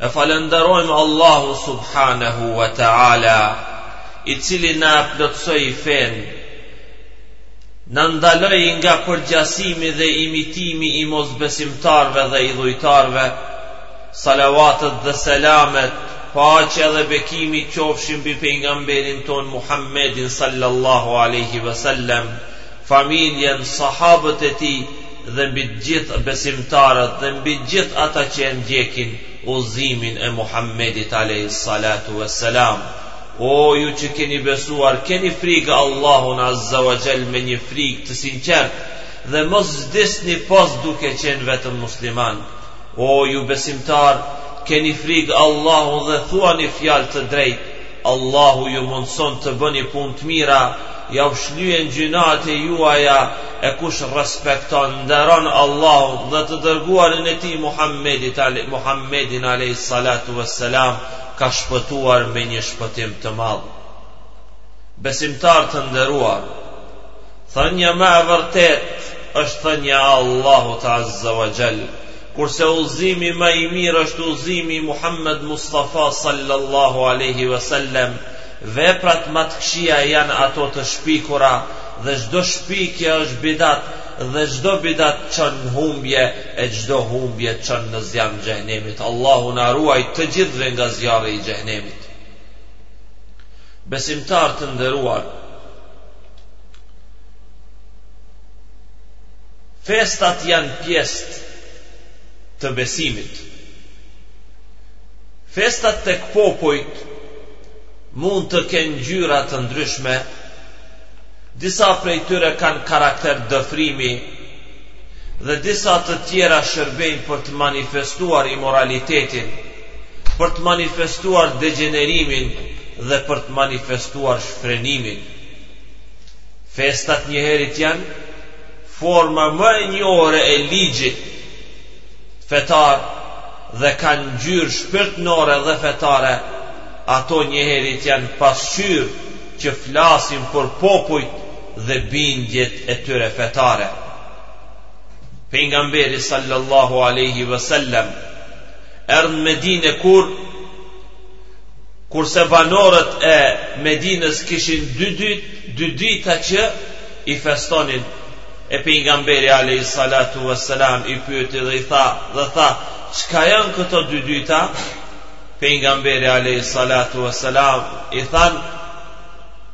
E falënderojmë Allahun subhanahu wa ta'ala i cili na e plotësoi fenë na ndaloi nga përgjasimi dhe imitimi i mosbesimtarëve dhe idhujtarëve salavatet dhe selamet paqja dhe bekimi qofshin mbi pejgamberin tonë Muhammedin sallallahu alaihi wasallam familjen, sahabët e tij dhe mbi të gjithë besimtarët dhe mbi gjithë ata që e ndjekin udhëzimin e Muhammedit alejhi salatu ue selam. O ju që keni besuar, keni frigë Allahun azza ue xhel me një frigë të sinqertë dhe mos vdisni pos duke qenë vetëm muslimanë. O ju besimtarë, keni frigë Allahun dhe thuani fjalë të drejtë, Allahu ju mundëson të bëni punë të mira, jua shlyen gjynahet e juaja, e kush respekton, nderon Allahun dhe të dërguarin e Tij Muhammedit alej Muhammedin alejhi salatu ves selam, ka shpëtuar me një shpëtim të madh. Besimtarë të nderuar, thënia më e vërtetë është thënia e Allahut azza wa jall. Kurse udhëzimi më i mirë është udhëzimi i Muhammed Mustafa sallallahu alejhi ve sellem, veprat më të këqija janë ato të shpikura dhe çdo shpikje është bidat dhe çdo bidat çon në humbje e çdo humbje çon në zjarrin e xhehenemit Allahu na ruajtë të gjithëve nga zjarri i xhehenemit Besimtarë të nderuar Festat janë pjesë të besimit. Festat tek popujt mund të kenë ngjyra të ndryshme. Disa prej tyre kanë karakter dëfrimi dhe disa të tjera shërbejnë për të manifestuar imoralitetin, për të manifestuar degjenerimin dhe për të manifestuar shfrenimin. Festat njëherit janë forma më e njohur e ligjit fetar dhe kanë ngjyrë shpirtërore dhe fetare, ato njëherit janë pasqyrë që flasin për popujt dhe bindjet e tyre fetare. Pejgamberi sallallahu aleyhi vësallem, erdhi në Medine kur Kurse banorët e Medinës kishin dy ditë, dy dita që i festonin, e Pejgamberi alejhi salatu ue selam i pyeti dhe i tha, dhe tha, Çka janë këto dy dita? Pejgamberi alejhi salatu ue selam i thanë,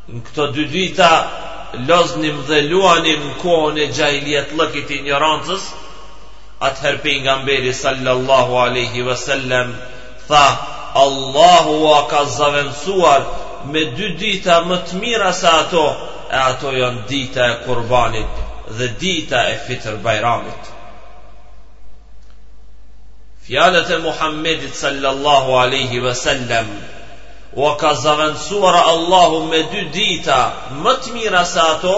Në këto dy dita loznim dhe luanim në kohën e xhahilijetllëkut injorancës, Atëherë Pejgamberi sallallahu alejhi ve sellem tha, Allahu ua ka zavendësuar me dy dita më të mira se ato, e ato janë dita e Kurbanit dhe dita e Fitër Bajramit. Fjalët e Muhammedit sallallahu alejhi ve sellem ua ka zavendësuar Allahu me dy dita më të mira se ato,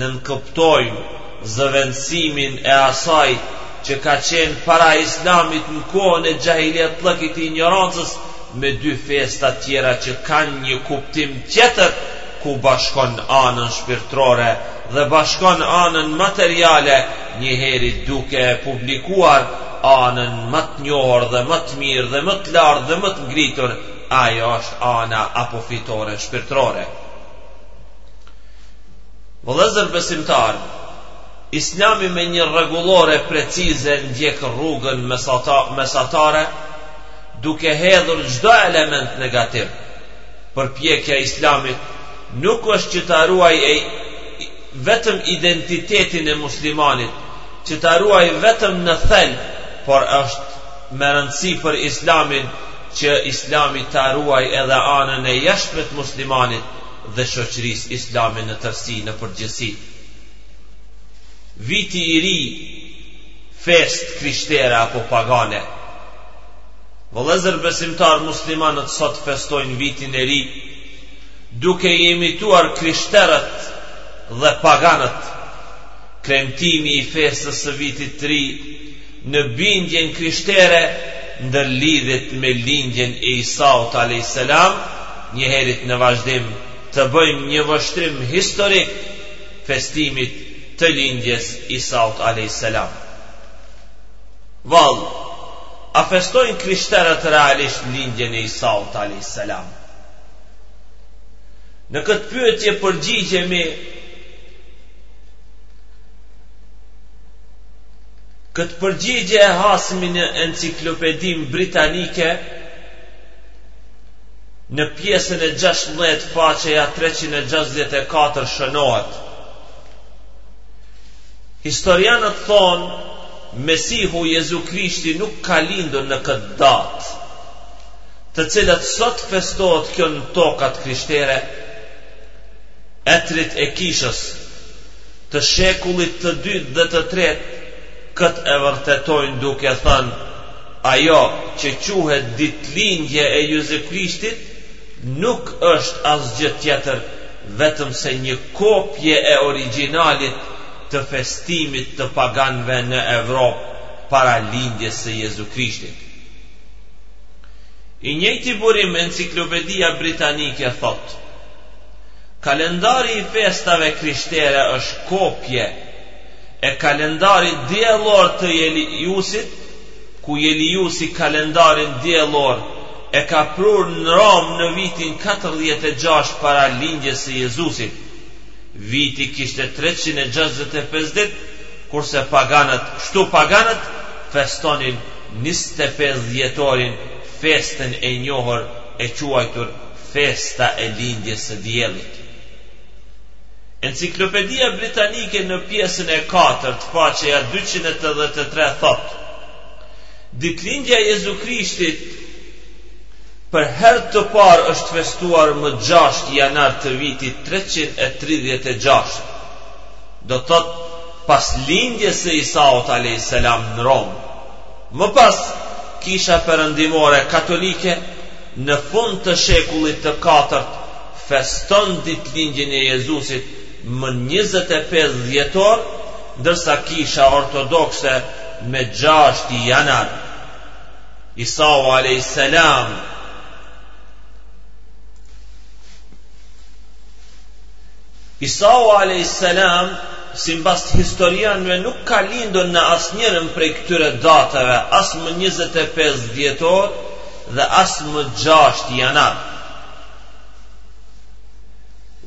Nënkuptojmë zëvendësimin e asaj që ka qenë para Islamit në kohën e xhahilijetllëkit të injorancës me dy festa tjera që kanë një kuptim tjetër ku bashkon anën shpirtërore dhe bashkon anën materiale njëheri duke e publikuar anën më të njohur dhe më të mirë dhe më të lartë dhe më të ngritur ajo është ana apo fitore shpirtërore. Vëllezër besimtar, Islami me një rregullore precize ndjek rrugën mesatare, duke hedhur çdo element negativ. Përpjekja e Islamit nuk është që ta ruaj e vetëm identitetin e muslimanit, që ta ruaj vetëm në thelb, por është me rëndësi për Islamin që Islami ta ruaj edhe anën e jashtme të muslimanit, dhe shoqërisë islame në tërësi në përgjithësi. Viti i ri, festë krishtere apo pagane. Vëllezër besimtar muslimanët sot festojnë vitin e ri, duke i imituar krishterët dhe paganët. Kremtimi i festës së vitit të ri në bindjen krishtere ndërlidhet me lindjen e Isaut alejhis selam, njëherit në vazhdim të bëjmë një vështrim historik festimit të lindjes Isaut alejhis selam. Vallë, a festojnë krishterët realisht lindjen e Isaut alejhis selam? Në këtë pyetje përgjigjemi Këtë përgjigje e hasmi në enciklopedinë britanike në pjesën e gjashtëmbëdhjetë faqeja treqind e gjashtëdhjetë e katër shënohet. Historianët thonë Mesihu Jezu Krishti nuk ka lindur në këtë datë, të cilat sot festohet kjo në tokat krishtere, etrit e kishës, të shekullit të dytë dhe të tretë këtë e vërtetojnë duke thënë, Ajo që quhet ditëlindje e Jezu Krishtit nuk është asgjë tjetër vetëm se një kopje e origjinalit të festimit të paganëve në Evropë para lindjes së Jezu Krishtit. I njëjti burim Enciklopedia Britanike thotë, Kalendari i festave krishtere është kopje e kalendarit diellor të Jeliusit, ku Jeliusi kalendarin diellor e ka prur në Romë në vitin katërdhjetë e gjashtë para lindjes së Jezusit. Viti kishte treqind e gjashtëdhjetë e pesë ditë, kurse paganët, kështu paganët festonin njëzet e pesë dhjetorin festën e njohur e quajtur Festa e Lindjes së Diellit. Enciklopedia Britanike në pjesën e katërt, faqja dyqind e tetëdhjetë e tre thotë, Ditëlindja e Jezu Krishtit për herë të parë është festuar më 6 janar të vitit 336. Do të thotë pas lindjes së Isaut alejhis selam në Romë. Më pas kisha perëndimore katolike Në fund të shekullit të katërt feston ditëlindjen e Jezusit më njëzet e pesë dhjetor, ndërsa Kisha Ortodokse me gjashtë janar. Isau alejhis selam Isau alejhis selam simbas historianëve nuk ka lindur në asnjërën prej këtyre datave, as më njëzet e pesë dhjetor, dhe as më gjashtë janar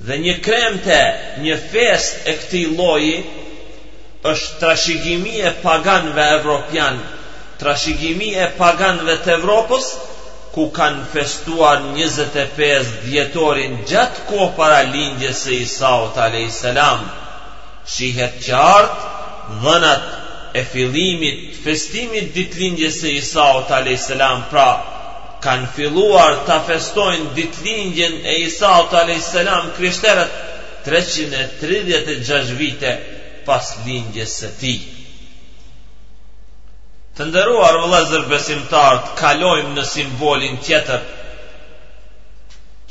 dhe një kremte një festë e këtij lloji është trashigimi e paganëve evropianë trashigimi e paganëve të Evropës ku kanë festuar 25 dhjetorin gjatë kohë para lindjes së Isaut a.s. Shihet qartë dhënat e fillimit festimit ditëlindjes së Isaut alejhi selam pra kanë filluar ta festojnë ditëlindjen e Isaut alejhi selam krishterët treqind e tridhjetë e gjashtë vite pas lindjes së tij Të nderuar vëllezër besimtarë të kalojmë në simbolin tjetër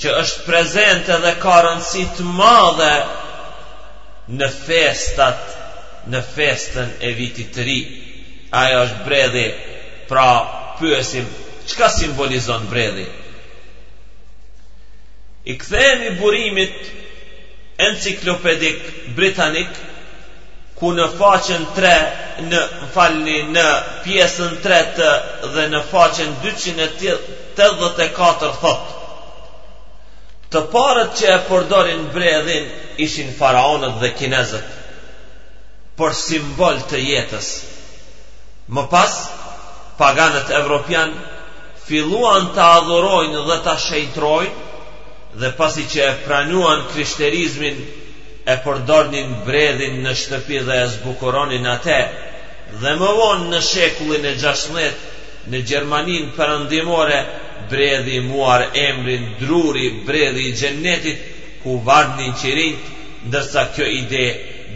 që është prezente dhe ka rëndësi të madhe në festat në festën e vitit të ri. Ai është bredhi, pra pyesim çka simbolizon bredhi. I kthehemi burimit enciklopedik britanik ku në faqen 3 më falni në pjesën 3 të dhe në faqen 284 thotë të parët që e përdorin bredhin ishin faraonët dhe kinezët për simbol të jetës. Më pas, paganët evropianë filluan ta adhurojnë dhe ta shenjtërojnë dhe pasi që e pranuan krishterizmin e përdornin bredhin në shtëpi dhe e zbukuronin atë dhe më vonë në shekullin e 16 në Gjermaninë përëndimore bredhi muar emrin druri bredhi i xhenetit ku varnin qirinjtë ndërsa kjo ide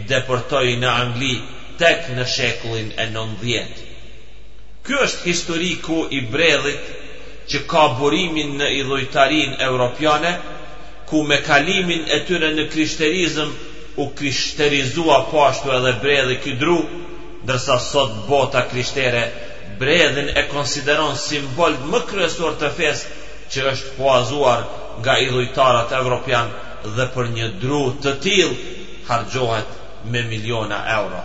depërtoi në Angli tek në shekullin e 19. Ky është historiku i bredhit që ka burimin në idhujtarinë europiane, ku me kalimin e tyre në krishterizëm u krishterizua po ashtu edhe bredhi ky dru, ndërsa sot bota krishtere bredhin e konsideron simbol më kryesor të festës që është huazuar nga idhujtarët evropianë, Dhe për një dru të tillë harxhohet me miliona euro.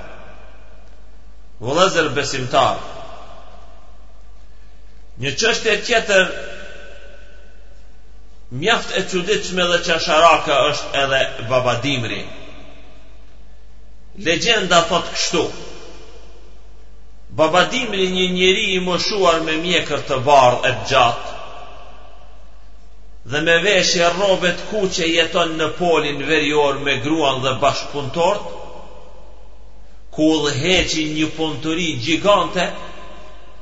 Vëllezër besimtarë, një çështje tjetër mjaft e çuditshme dhe qasharake është edhe Baba Dimri. Legjenda thotë kështu. Baba Dimri një njeri i moshuar me mjekër të bardhë e të gjatë, dhe me veshje rrobe të kuqe jeton në polin verior me gruan dhe bashkëpunëtorët, ku udhëheqin një punëturi gjigante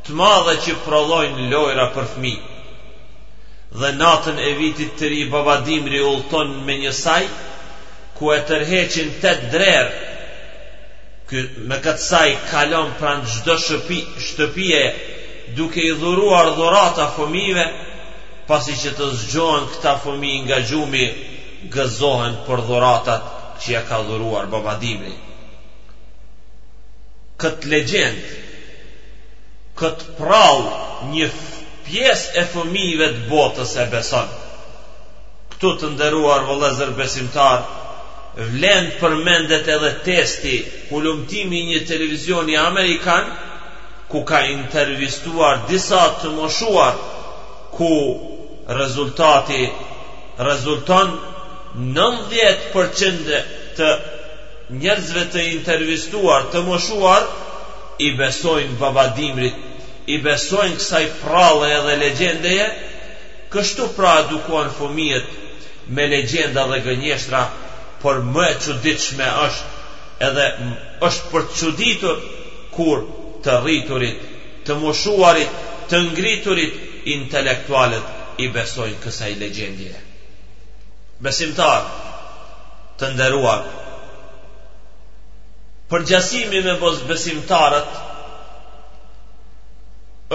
të madhe që prodhojnë lojra për fëmijë. Dhe natën e vitit të ri baba Dimri udhëton me një sajë, ku e tërheqin tetë drerë. Ky me këtë sajë kalon pranë çdo shtëpi, shtëpie duke i dhuruar dhurata fëmijëve, Pasi që të zgjohen këta fëmijë nga gjumi, gëzohen për dhuratat që ia ka dhuruar Baba Dimri. Këtë legjendë, këtë prallë një pjesë e fëmijëve të botës e beson. Këtu të nderuar vëllezër besimtarë, vlen përmendet edhe testi hulumtimi i një televizioni amerikan ku ka intervistuar disa të moshuar, ku rezultati rezulton 90 për qind të njerëzve të intervistuar të moshuar i besojnë Baba Dimrit, i besojnë kësaj pralle edhe legjendeje, kështu pra edukohen fëmijët me legjenda dhe gënjeshtra, por më e çuditshme është edhe është për të çuditur, kur të rriturit, të moshuarit, të ngriturit, intelektualët i besojnë kësaj legjendje. Besimtarë të nderuar, përgjasimi me mosbesimtarët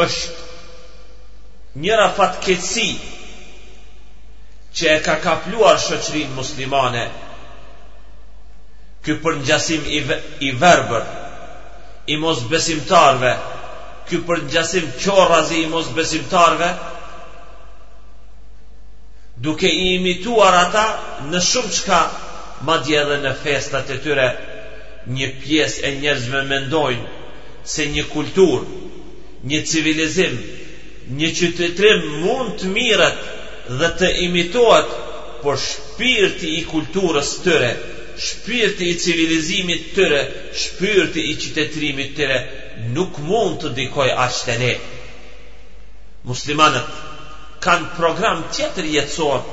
është njëra fatkeqësi që e ka kapluar shoqërinë muslimane, Ky përngjasim i verbër i mosbesimtarëve, ky përngjasim qorrazi i mosbesimtarëve, duke i imituar ata në shumë çka, madje edhe në festat e tyre, një pjesë e njerëzve mendojnë se një kulturë, një civilizim, një qytetërim mund të mirret dhe të imitohet, por shpirti i kulturës tyre, shpirti i civilizimit të tyre, shpirti i qytetërimit tyre nuk mund të ndikojë aq te ne. Muslimanët kanë program tjetër jetësor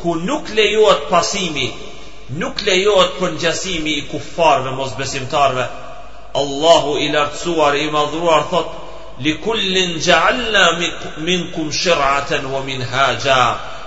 ku nuk lejohet pasimi, nuk lejohet përngjasimi i kuffarëve mosbesimtarëve. Allahu i Lartësuar i Madhëruar thotë, Likullin ja'alna minkum shir'atan wa minhaja,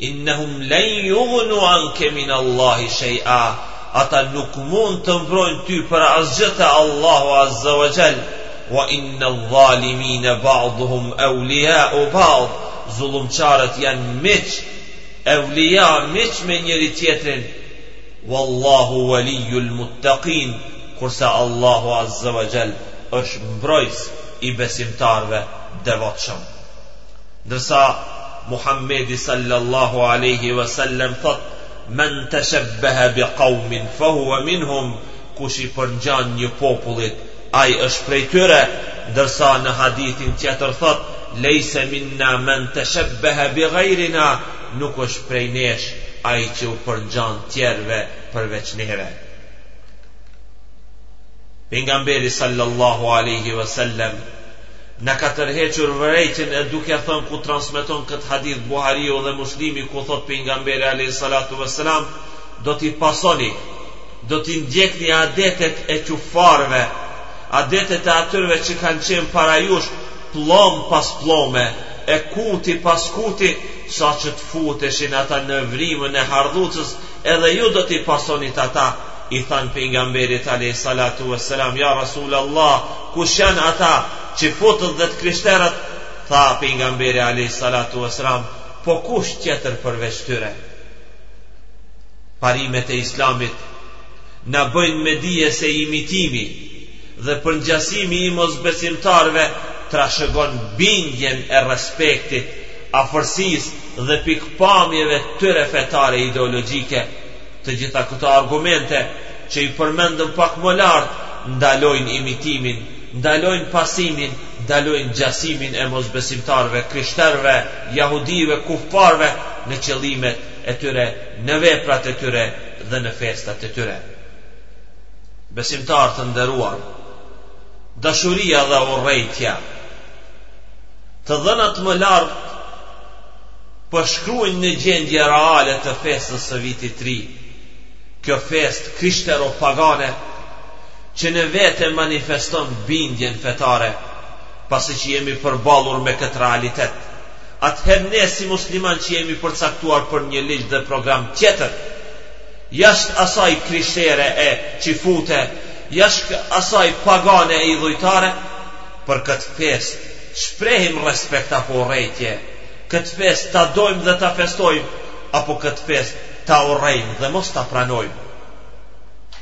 Innahum lan yughnu anke min Allahi shay'a. Ata nuk mund të mbrojnë ty për asgjë te Allahu azza wa jall. Wa inna adh-dhalimin ba'dhum awliya'u ba'd. Zullumqarët janë miq, evlija miq me njëri tjetrin. Wallahu waliyul muttaqin. Kurse Allahu azza wa jall është mbrojtës i besimtarëve devotshëm. Ndërsa Muhammedi sallallahu alejhi ve sellem thotë, Men teshebbëhe bi kaumin fe huve minhum, Kush i përngjan një popullit, ai është prej tyre, ndërsa në hadithin tjetër thotë, Lejse minna men teshebbëhe bi gajrina, Nuk është prej nesh ai që u përngjan tjerëve përveç neve. Pejgamberi sallallahu alejhi ve sellem Na ka tërhequr vërejtjen e duke thënë ku transmeton këtë hadith Buhariu dhe Muslimi ku thotë pejgamberi alejhi salatu ve selam do t'i pasoni do t'i ndjekni adetet e kuffarëve adetet e atyrve që kanë qenë para jush pëllëmbë pas pëllëmbe e kuti pas kuti sa që të futeshin ata në vrimën e hardhucës edhe ju do t'i pasonit ata I thanë Pejgamberit alejhi salatu ue selam, Ja Rasul Allah, kush janë ata, çifutët dhe të krishterët? Tha Pejgamberi alejhi salatu ue selam, Po kush tjetër përveç tyre? Parimet e Islamit na bëjnë me dije se imitimi dhe përngjasimi i mosbesimtarëve trashëgon bindjen e respektit, afërsisë dhe pikëpamjeve të tyre fetare ideologjike. Të gjitha këto argumente që i përmendëm pak më lart ndalojnë imitimin, ndalojnë pasimin, ndalojnë gjasimin e mosbesimtarëve krishterëve, jahudive, kuffarëve në qëllimet e tyre, në veprat e tyre dhe në festat e tyre. Besimtarë të nderuar, dashuria dhe urrejtja, të dhënat më lart, Përshkruajnë një gjendje reale të festës së Vitit të Ri. Kjo festë krishtero-pagane që në vete manifeston bindjen fetare, pasi që jemi përballur me këtë realitet, atëherë ne si muslimanë që jemi përcaktuar për një ligj dhe program tjetër, jashtë asaj krishtere e çifute, jashtë asaj pagane e idhujtare, për këtë festë shprehim respekt apo urrejtje. Këtë festë ta dojmë dhe ta festojmë, apo këtë festë ta urrejmë dhe mos ta pranojmë.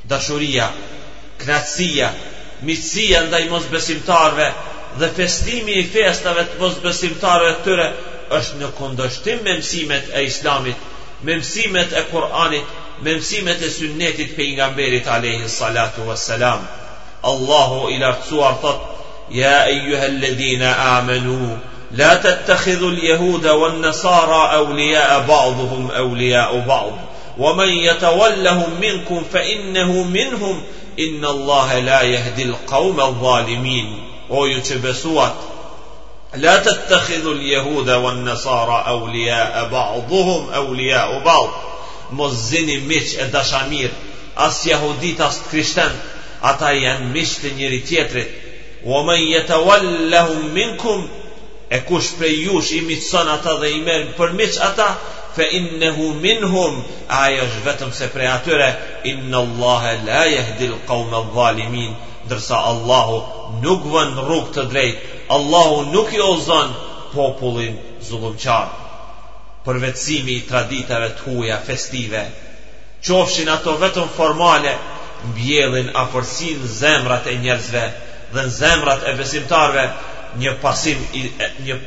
Dashuria, kënaqësia, miqësia ndaj mosbesimtarëve dhe festimi i festave të mosbesimtarëve të tyre është në kundërshtim me mësimet e islamit, me mësimet e Kur'anit, me mësimet e sunetit Pejgamberit alejhi salatu ve selam. Allahu i lartësuar thotë, Ja ejuhel-ledhine amenu, لا تتخذوا اليهود والنصارى أولياء بعضهم أولياء بعض ومن يتولهم منكم فإنه منهم إن الله لا يهدي القوم الظالمين ويتبسوات لا تتخذوا اليهود والنصارى أولياء بعضهم أولياء بعض مزني ميش الدشامير أس jahudit, أس كريشتان ata ميش تنيري të Ue men jeteuel-lehum minkum E kush prej jush i miqëson ata dhe i merr për miq ata Fe innehu minhum Ai është vetëm se prej atyre Innall-llahe la jehdil kaumedh-dhalimin Ndërsa Allahu nuk vë në rrugë të drejtë Allahu nuk i udhëzon popullin zullumqar Përvetësimi i traditave të huaja festive qofshin ato vetëm formale, mbjellin afërsi në zemrat e njerëzve dhe në zemrat e besimtarëve, një pasim i një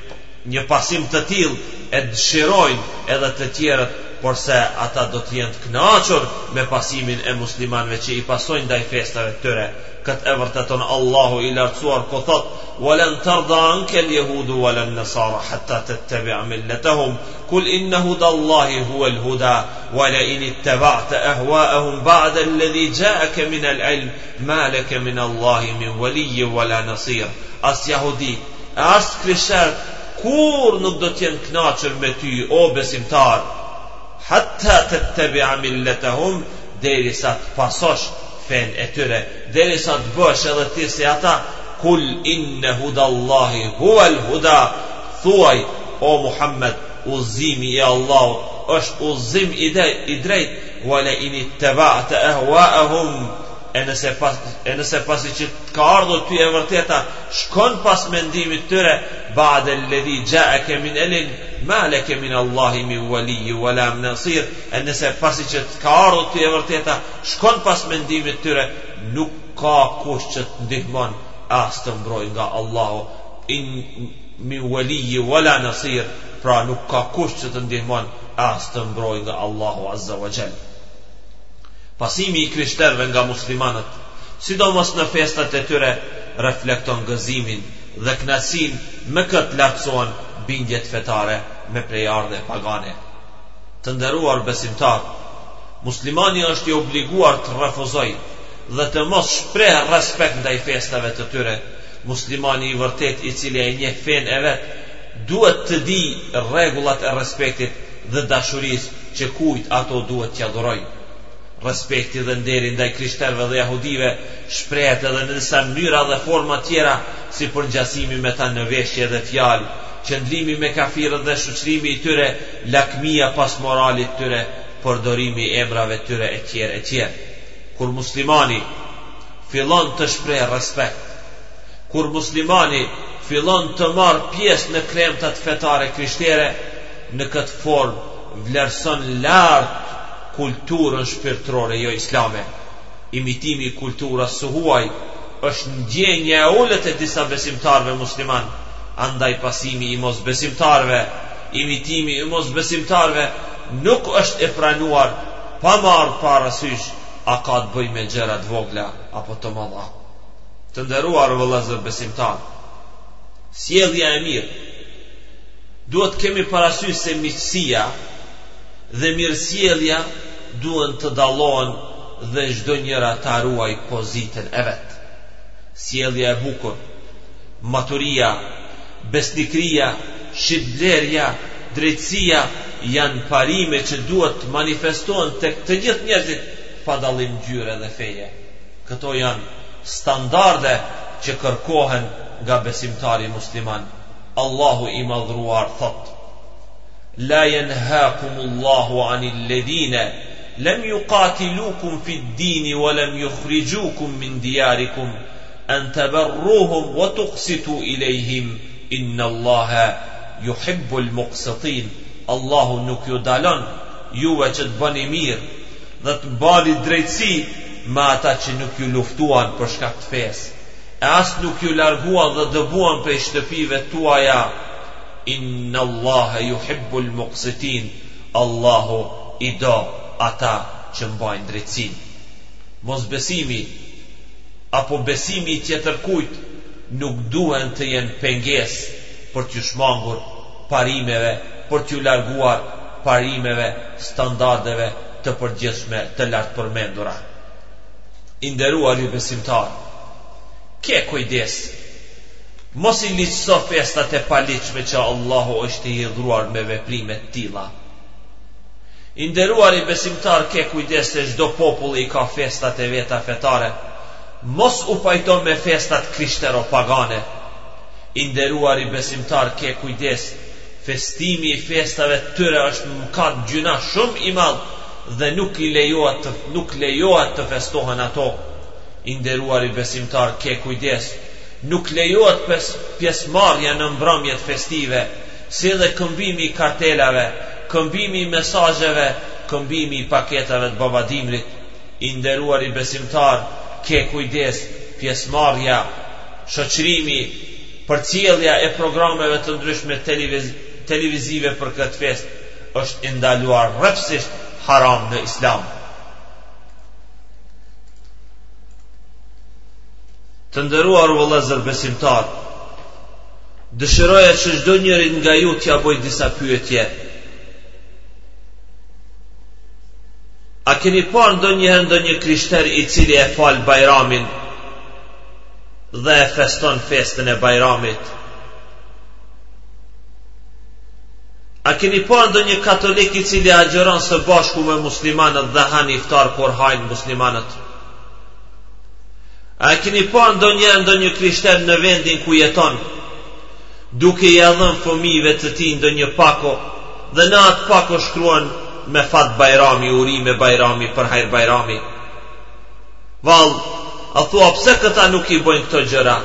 një pasim të tillë e dëshirojnë edhe të tjerët, porse ata do të jenë të kënaqur me pasimin e muslimanëve që i pasojnë ndaj festave të tyre. Këtë e vërteton Allahu i Lartësuar ku thotë: "Wa lan tarda anka al-yahudu wa lan-nasara hatta tattabi'a millatahum" Kul inna huda Allahi hua l'huda, wa la in ittaba'te ahwa'ahum ba'de alledhi ja'ake min al-ilm, ma leke min Allahi min waliyyin wa la nasir. As jahudit, e as krishterët, kurrë nuk do të jenë të kënaqur me ty, o besimtar, hatta tattabi'a millatahum, derisa të pasosh fenë e tyre, derisa të bësh edhe ti si ata, Kul inna huda Allahi hua l'huda, Thuaj, o Muhammed, Udhëzimi i Allahut është udhëzim i de, i drejtë, Wa la in ittaba'ta ahwa'ahum, e nëse pas, e nëse pasi që të ka ardhur ty e vërteta, shkon pas mendimit të tyre, Ba'da alladhi ja'aka min al-ilm, ma laka min Allahi min waliyyin wa la nasir, e nëse pasi që të ka ardhur ty e vërteta, shkon pas mendimit të tyre, nuk ka kush që të ndihmon e as të mbrojë nga Allahu, in min waliyy wala nasir, pra nuk ka kush që të ndihmon e as të mbrojë nga Allahu azza wa jall. Pasimi i krishterëve nga muslimanët, sidomos në festat e tyre, reflekton gëzimin dhe kënaqësinë me këtë lartësohen bindjet fetare me prejardhje pagane. Të nderuar besimtarë, muslimani është i obliguar të refuzojë dhe të mos shprehë respekt ndaj festave të tyre, Muslimani i vërtetë i cili e njeh fenë e vet, duhet të dijë rregullat e respektit dhe dashurisë që kujt ato duhet t'ia dhurojë. Respekti dhe nderi ndaj krishterëve dhe jahudive shprehet edhe në disa mënyra dhe forma tjera si përngjasimi me ta në veshje dhe fjalë, qëndrimi me kafirët dhe shoqrimi i tyre, lakmia pas moralit tyre, përdorimi i emrave tyre etj etj. Kur muslimani. Fillon të shpreh respekt. Kur muslimani fillon të marrë pjesë në kremtat fetare krishtere, në këtë formë vlerëson lart kulturën shpirtërore joislame. Imitimi i kulturës së huaj është ndjenjë e ulët e disa besimtarëve muslimanë, andaj pasimi i mosbesimtarëve, imitimi i mosbesimtarëve nuk është e pranuar pa marrë parasysh A ka të bëjë me gjëra të vogla apo të mëdha? Të nderuar vëllezër besimtarë, sjellja e mirë duhet të kemi parasysh se miqësia dhe mirësjellja duhen të dallohen dhe çdonjëra ta ruajë pozitën e vet. Sjellja e bukur, maturia, Besnikëria, shitblerja, drejtësia janë parime që duhet të manifestohen tek të gjithë njerëzit pa dallim ngjyre dhe feje. Këto janë standarde që kërkohen nga besimtari musliman. Allahu i Madhëruar thotë, La jenhakumullahu anil ledhine lem juqatilukum fid dini wa lem jukhrijukum min diyarikum An tabarruhum wa tuqsitu ilejhim inna Allaha yuhibbul muqsitin Allahu nuk ju ndalon juve që të bëni mirë dhe të mbani drejtësi me ata që nuk ju luftuan për shkak të fesë e as nuk ju larguan dhe dëbuan prej shtëpive tuaja inna Allaha yuhibbul muqsitin Allahu i do ata që mbajnë drejtësinë mosbesimi apo besimi i tjetërkujt nuk duhen të jenë pengesë për t'iu shmangur parimeve, për t'iu larguar parimeve, standardeve të përgjithshme të lartpërmendura. I nderuari besimtar, ke kujdes, mos i ligjëso festat e paligjshme që Allahu është i hidhëruar me veprime të tilla. I nderuari besimtar ke kujdes se çdo popull i ka festat e veta fetare, mos u pajto me festat krishtero pagane. I nderuari besimtar ke kujdes festimi i festave të tyre është mëkat gjynah shumë i madh dhe nuk i lejohet të nuk lejohet të festohen ato. I nderuari besimtar ke kujdes nuk lejohet pjesëmarrja në mbrëmjet festive, si dhe këmbimi i kartelave, këmbimi i mesazheve, këmbimi i paketave të Babadimrit, I nderuari besimtar, ke kujdes, pjesëmarrja, shoqërimi, përcjellja e programeve të ndryshme televizive për këtë festë është e ndaluar rreptësisht haram në Islam. Të nderuar vëllezër besimtarë, Dëshiroja që çdo njërit nga ju t'ja boj disa pyetje. A keni parë ndonjëherë ndonjë krishter i cili e fal bajramin dhe e feston festën e bajramit? A keni parë ndonjë katolik i cili agjëron së bashku me muslimanët dhe han iftar kur hajnë muslimanët? A keni pa ndonjëherë ndonjë krishter në vendin ku jeton, duke ia dhënë fëmijëve të tij ndonjë pako dhe në atë pako shkruan me fat Bajrami, urime Bajrami, për hajr Bajrami? Vallë, a thua pse këta nuk i bëjnë këto gjëra?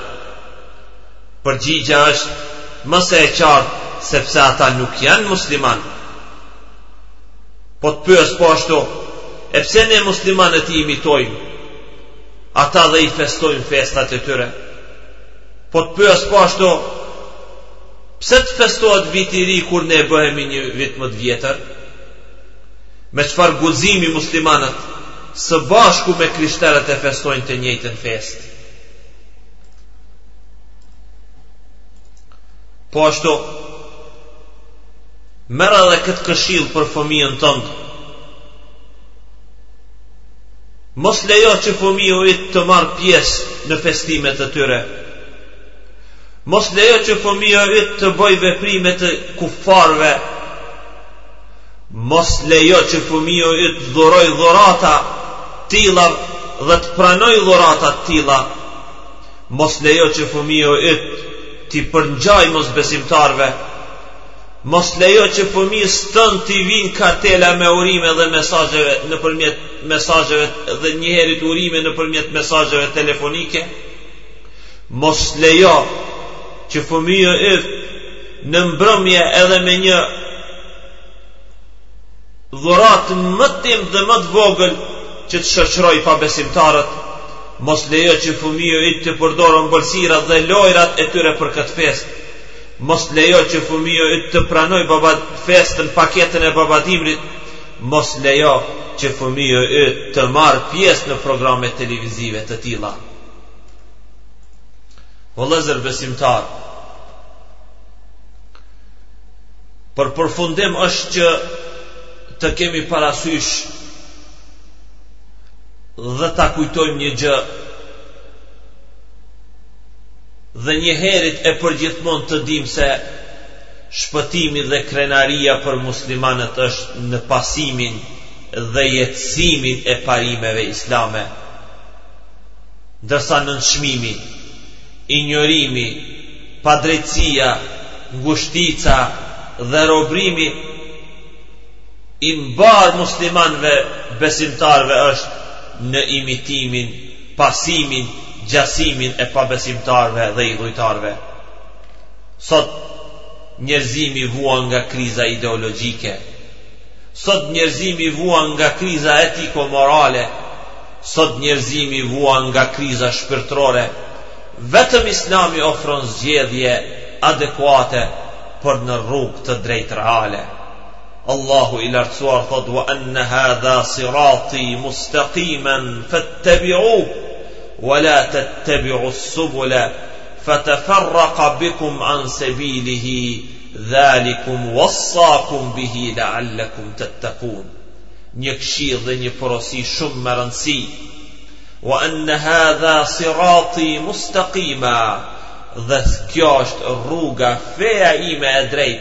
Përgjigja është më se e qartë sepse ata nuk janë muslimanë. Po të pyes po ashtu, e pse ne muslimanët i imitojmë? Ata dhe i festojmë festat e tyre. Po të pyes po ashtu, pse të festohet viti i ri kur ne bëhemi një vit më të vjetër? Me çfarë guximi muslimanët së bashku me krishterët e festojnë të njëjtën festë? Po ashtu, merre edhe këtë këshillë për fëmijën tënd, Mos lejo që fëmiju yt të marrë pjesë në festimet e tyre. Mos lejo që fëmiju yt të bëjë veprimet e kufarëve. Mos lejo që fëmiju yt të dhurojë dhurata të tilla dhe të pranojë dhurata të tilla. Mos lejo që fëmiju yt t'i përngjajë mosbesimtarëve. Mos lejo që fëmijës tënd t'i vijnë kartela me urime dhe mesazheve nëpërmjet mesazheve dhe njëherit urime nëpërmjet mesazheve telefonike. Mos lejo që fëmiju yt në mbrëmje edhe me një dhuratë më t'imët dhe më të vogël që të shoqërojë pabesimtarët, mos lejo që fëmiju yt të përdorë ëmbëlsirat dhe lojërat e tyre për këtë festë. Mos lejo që fëmiju yt të pranojë baba festën paketën e babadimrit mos lejo që fëmiju yt të marrë pjesë në programe televizive të tilla vëllëzër besimtarë për përfundim është që të kemi parasysh dhe ta kujtojmë një gjë Dhe njëherit e përgjithmonë të dimë se shpëtimi dhe krenaria për muslimanët është në pasimin dhe jetësimin e parimeve islame, ndërsa nënçmimi, injorimi, padrejtësia, ngushtica dhe robrimi i mbarë muslimanëve besimtarëve është në imitimin pasimin, gjasimin e pabesimtarëve dhe idhujtarëve. Sot njerëzimi vuan nga kriza ideologjike. Sot njerëzimi vuan nga kriza etiko-morale. Sot njerëzimi vuan nga kriza shpirtërore. Vetëm Islami ofron zgjedhje adekuate për në rrugë të drejtë reale. الله إلى رسول أرفض وأن هذا صراطي مستقيما فاتبعوه ولا تتبعوا السبل فتفرق بكم عن سبيله ذلكم وصاكم به لعلكم تتقون نيكشيضني بروسي شمرنسي وأن هذا صراطي مستقيما ذا ذذكياشت الروغا فيا إيما أدريت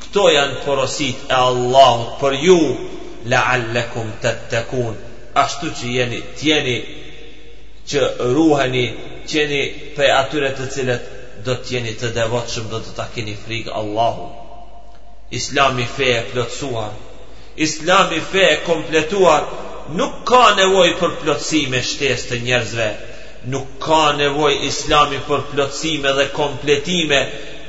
Këto janë porositë e Allahut për ju, La'allekum tettekun, ashtu që jeni, t'jeni, që ruheni, t'jeni prej atyre të cilët do të jeni të devotshëm dhe do ta keni frikë Allahun. Islami fe e plotësuar, Islami fe e kompletuar, nuk ka nevojë për plotësime shtesë të njerëzve, nuk ka nevojë Islami për plotësime dhe kompletime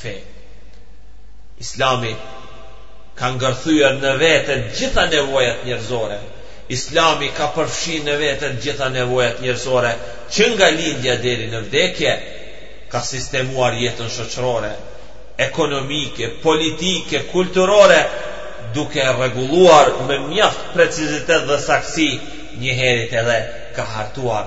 Fe. Islami ka ngërthyer në vete të gjitha nevojat njerëzore. Islami ka përfshi në vete të gjitha nevojat njerëzore, që nga lindja deri në vdekje. Ka sistemuar jetën shoqërore, ekonomike, politike, kulturore, duke e rregulluar me mjaft precizitet dhe saktësi, njëherit edhe ka hartuar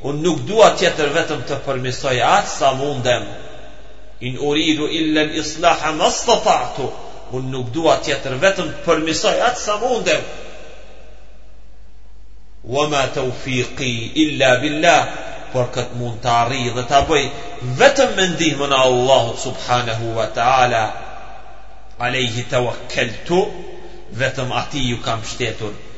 Unë nuk dua tjetër vetëm të përmisoj aq sa mundem In uridu illa al islaha mastata'tu Unë nuk dua tjetër vetëm të përmisoj aq sa mundem Wama tawfiqi illa billah Por këtë mund të arrij dhe ta bëj vetëm me ndihmën e Allahut subhanahu wa ta'ala Alejhi tawakkaltu Vetëm atij ju kam shtetur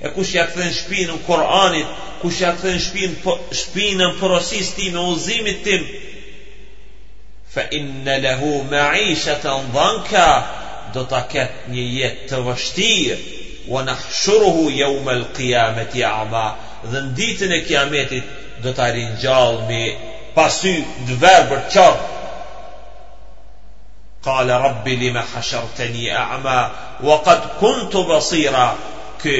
E kush ja kthen shpinën Kur'anit, kush ja kthen shpinën po, shpinën porosisë time, udhëzimit tim, fa inna lahu ma'ishatan dhanka, do ta ket një jetë të vështirë, wa nahshuruhu yawm al-qiyamati a'ma, dhe në ditën e Kiametit do ta ringjallë me pa sy të verbër qorr. Qala rabbi lima hashartani a'ma wa qad kuntu basira Ky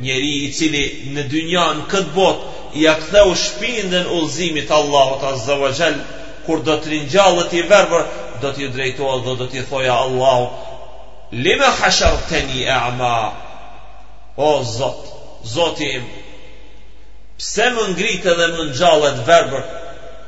njeri i cili në dynja në këtë botë ia ktheu shpinën udhëzimit të Allahut azza wa jall kur do të ringjallet i verbër do t'i drejtohet dhe do t'i thojë Allahut lima hashartani a'ma O Zot Zoti im pse më ngrite dhe më ngjalle të verbër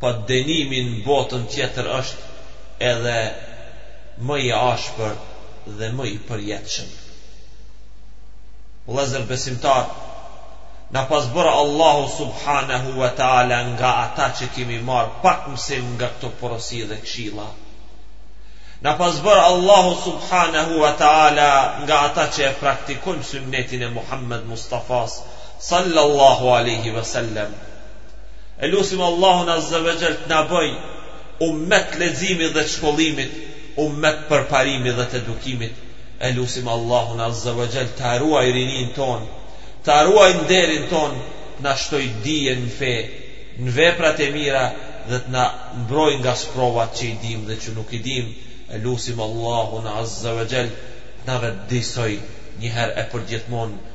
Po denimi në botën tjetër është edhe më i ashpër dhe më i përjetshëm. Vëllezër besimtarë, na pastë bërë Allahu subhanahu wa taala nga ata që kemi marrë pak mësim nga këto porosi dhe këshilla. Na pastë bërë Allahu subhanahu wa ta'ala nga ata që e praktikojmë synetin e Muhammed Mustafas sallallahu aleyhi ve sellem. E lusim Allahun Azza wa Jall të na bëjë ummet të leximit dhe të shkollimit, ummet të përparimit dhe të edukimit. E lusim Allahun Azza wa Jall ta ruajë rininë tonë, ta ruajë nderin tonë, të na shtojë dijen në fe, në veprat e mira dhe të na mbrojë nga sprovat që i dimë dhe që nuk i dimë. E lusim Allahun Azza wa Jall të na vetëdijesojë një herë e përgjithmonë.